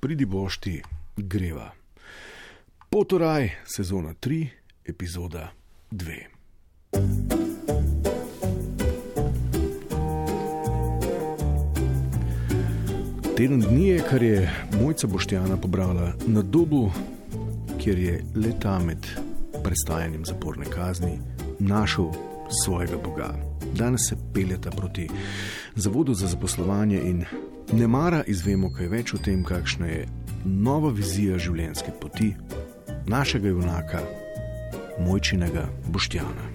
pridi bošti, greva. Potoraj, sezona 3, epizoda 2. Teden dni je, kar je mojca Boštjana pobrala na dobu, kjer je leta med prestajanjem zaporne kazni našel svojega Boga. Danes se peljeta proti Zavodu za zaposlovanje in ne mara izvemo kaj več o tem, kakšna je nova vizija življenjske poti našega junaka, mojčinega Boštjana.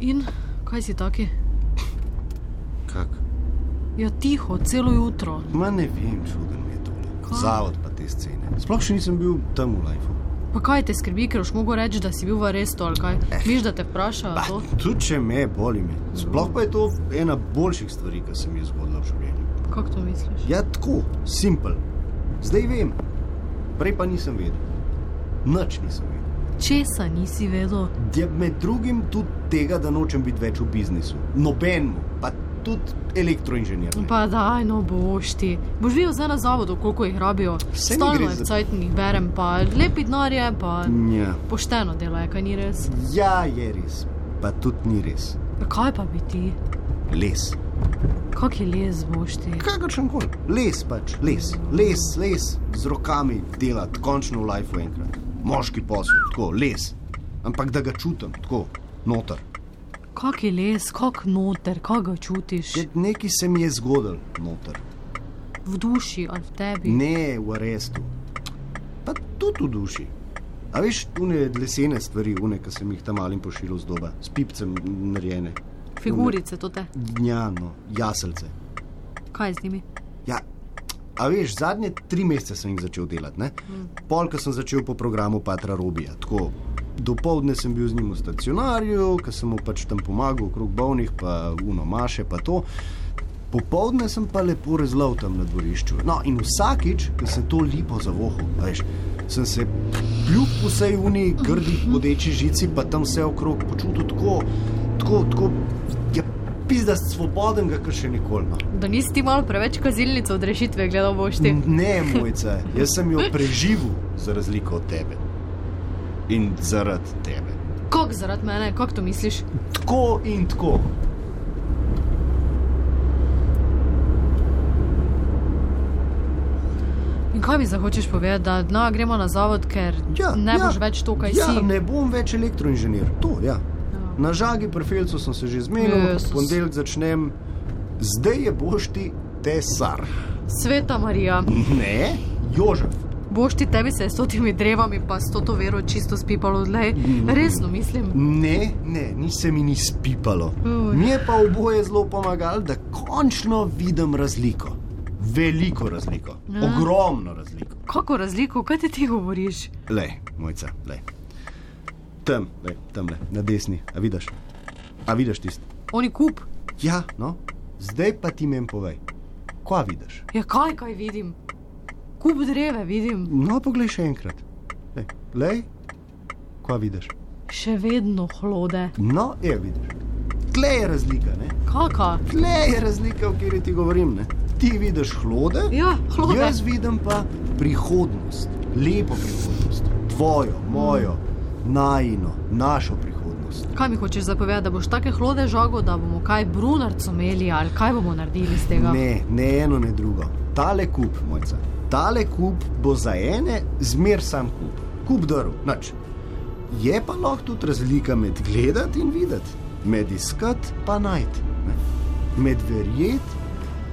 In kaj si taki? Kak? Ja, tiho, celo jutro. Ma ne vem, čuden mi je to. Kaj? Zavod pa te scene. Sploh še nisem bil tam v lifeu. Pa kaj te skrbi, ker už mogo reči, da si bil v arestu ali kaj? Miš, da te vprašajo Pa, to? tudi če me boli me. Sploh pa je to ena boljših stvari, ki se mi je zgodila v življenju. Kako to misliš? Ja, tako, simpel. Zdaj vem, prej pa nisem vedel. Nič nisem vedel. Česa nisi vedel? Ja, med drugim tudi tega, da nočem biti več v biznisu. Nobenemu, pa tudi elektroinženir. ne. Pa daj, no boš ti. Boš videl zdaj na zavodu, koliko jih rabijo. Stalno je za- cajtnih berem, pa lepi denar je, pa Ja. pošteno dela kaj ni res. ja, je res, pa tudi ni res. Ja, kaj pa bi ti? Les. Kak je les boš ti? Kakršen koli. Les pač, les, les, les, z rokami delati, končno v lifeu enkrat. Moški posel, tako, les. Ampak da ga čutim, tako, noter. Kak je les, kak noter, kak ga čutiš? Ker nekaj se mi je zgodil noter. V duši ali v tebi? Ne v arestu, pa tudi v duši. A veš, une lesene stvari, une, ki sem jih tam malim pošiljal z doba, s pipcem narejene. Figurice to te. Ja, no, jaselce. Kaj z njimi? Ja, a veš, zadnje tri mesece sem jih začel delati, ne? Pol, ko sem začel po programu Patra Robija. Tako, dopoledne sem bil z njim v stacionarju, ker sem mu pač tam pomagal, okrog bolnih, pa uno maše, pa to. Popoldne sem pa lepo rezlal tam na dvorišču. No, in vsakič, ko sem to lipo zavohal, veš, sem se kljub vsej uni grdi bodeči žici, pa tam vse okrog počutil tako, tako, tako, ja, pizda svoboden, kar še nikoli. No. Da nisi ti malo preveč kazilnico od rešitve gledal boš ti? Ne, mojca, jaz sem jo preživel za razliko od tebe. In zaradi tebe. Kako zaradi mene, kako to misliš? Tako in tako. In kaj mi zdaj hočeš povedati, da no, gremo na zavod, ker Ja, ne ja, boš več to, kaj ja, si? Ne bom več elektroinženir, to ja. Ja. Na žagi profilcu sem se že zmenil, Jezus. ponedeljek začnem, zdaj je boš ti tesar. Sveta Marija, Ne, Jožef. Boš ti tebi se s totimi drevami, pa s to vero čisto spipalo odlej. Resno mislim. Ne, ne, ni se mi ni spipalo. Uj. Mi je pa oboje zelo pomagalo, da končno vidim razliko. Veliko razliko, Ja. ogromno razliko. Kako razliko, kaj ti ti govoriš? Le, mojca, le. Tam, le, tam, le, na desni, a vidiš? A vidiš tisti? Oni kup. Ja, no, zdaj pa ti meni povej, kva vidiš? Ja, kaj, kaj vidim? Kup dreve vidim, No, poglej še enkrat. Lej, lej, kva vidiš? še vedno hlode. No, je vidiš. Tle je razlika, ne? Kaka? Tle je razlika, o kateri ti govorim, ne? Ti vidiš hlode, Ja, hlode. jaz vidim pa prihodnost, lepo prihodnost, tvojo, mojo, najino, našo prihodnost. Kaj mi hočeš zapovedati, da boš take hlode žago, da bomo kaj brunarco imeli ali kaj bomo naredili iz tega? Ne, ne eno, ne drugo. Tale kup, mojca. Tale kup bo za ene zmer sam kup. Kup drv, nič. Je pa lahko tudi razlika med gledati in videti, med iskat pa najti, med verjeti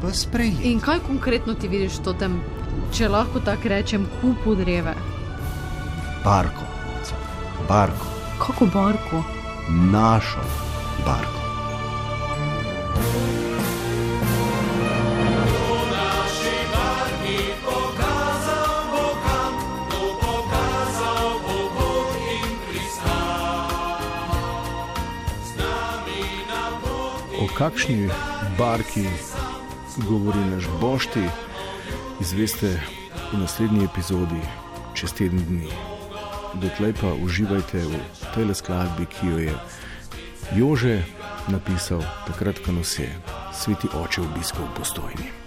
pa sprejeti. In kaj konkretno ti vidiš v tem, če lahko tako rečem, kupu dreve? Barko, barko, Kako barko? našo barko. O kakšni barki govori naš bošti, izveste v naslednji epizodi čez teden dni. dotlej pa uživajte v tej skladbi, ki jo je Jože napisal takrat, ko nas je sveti oče obiskal v postojni.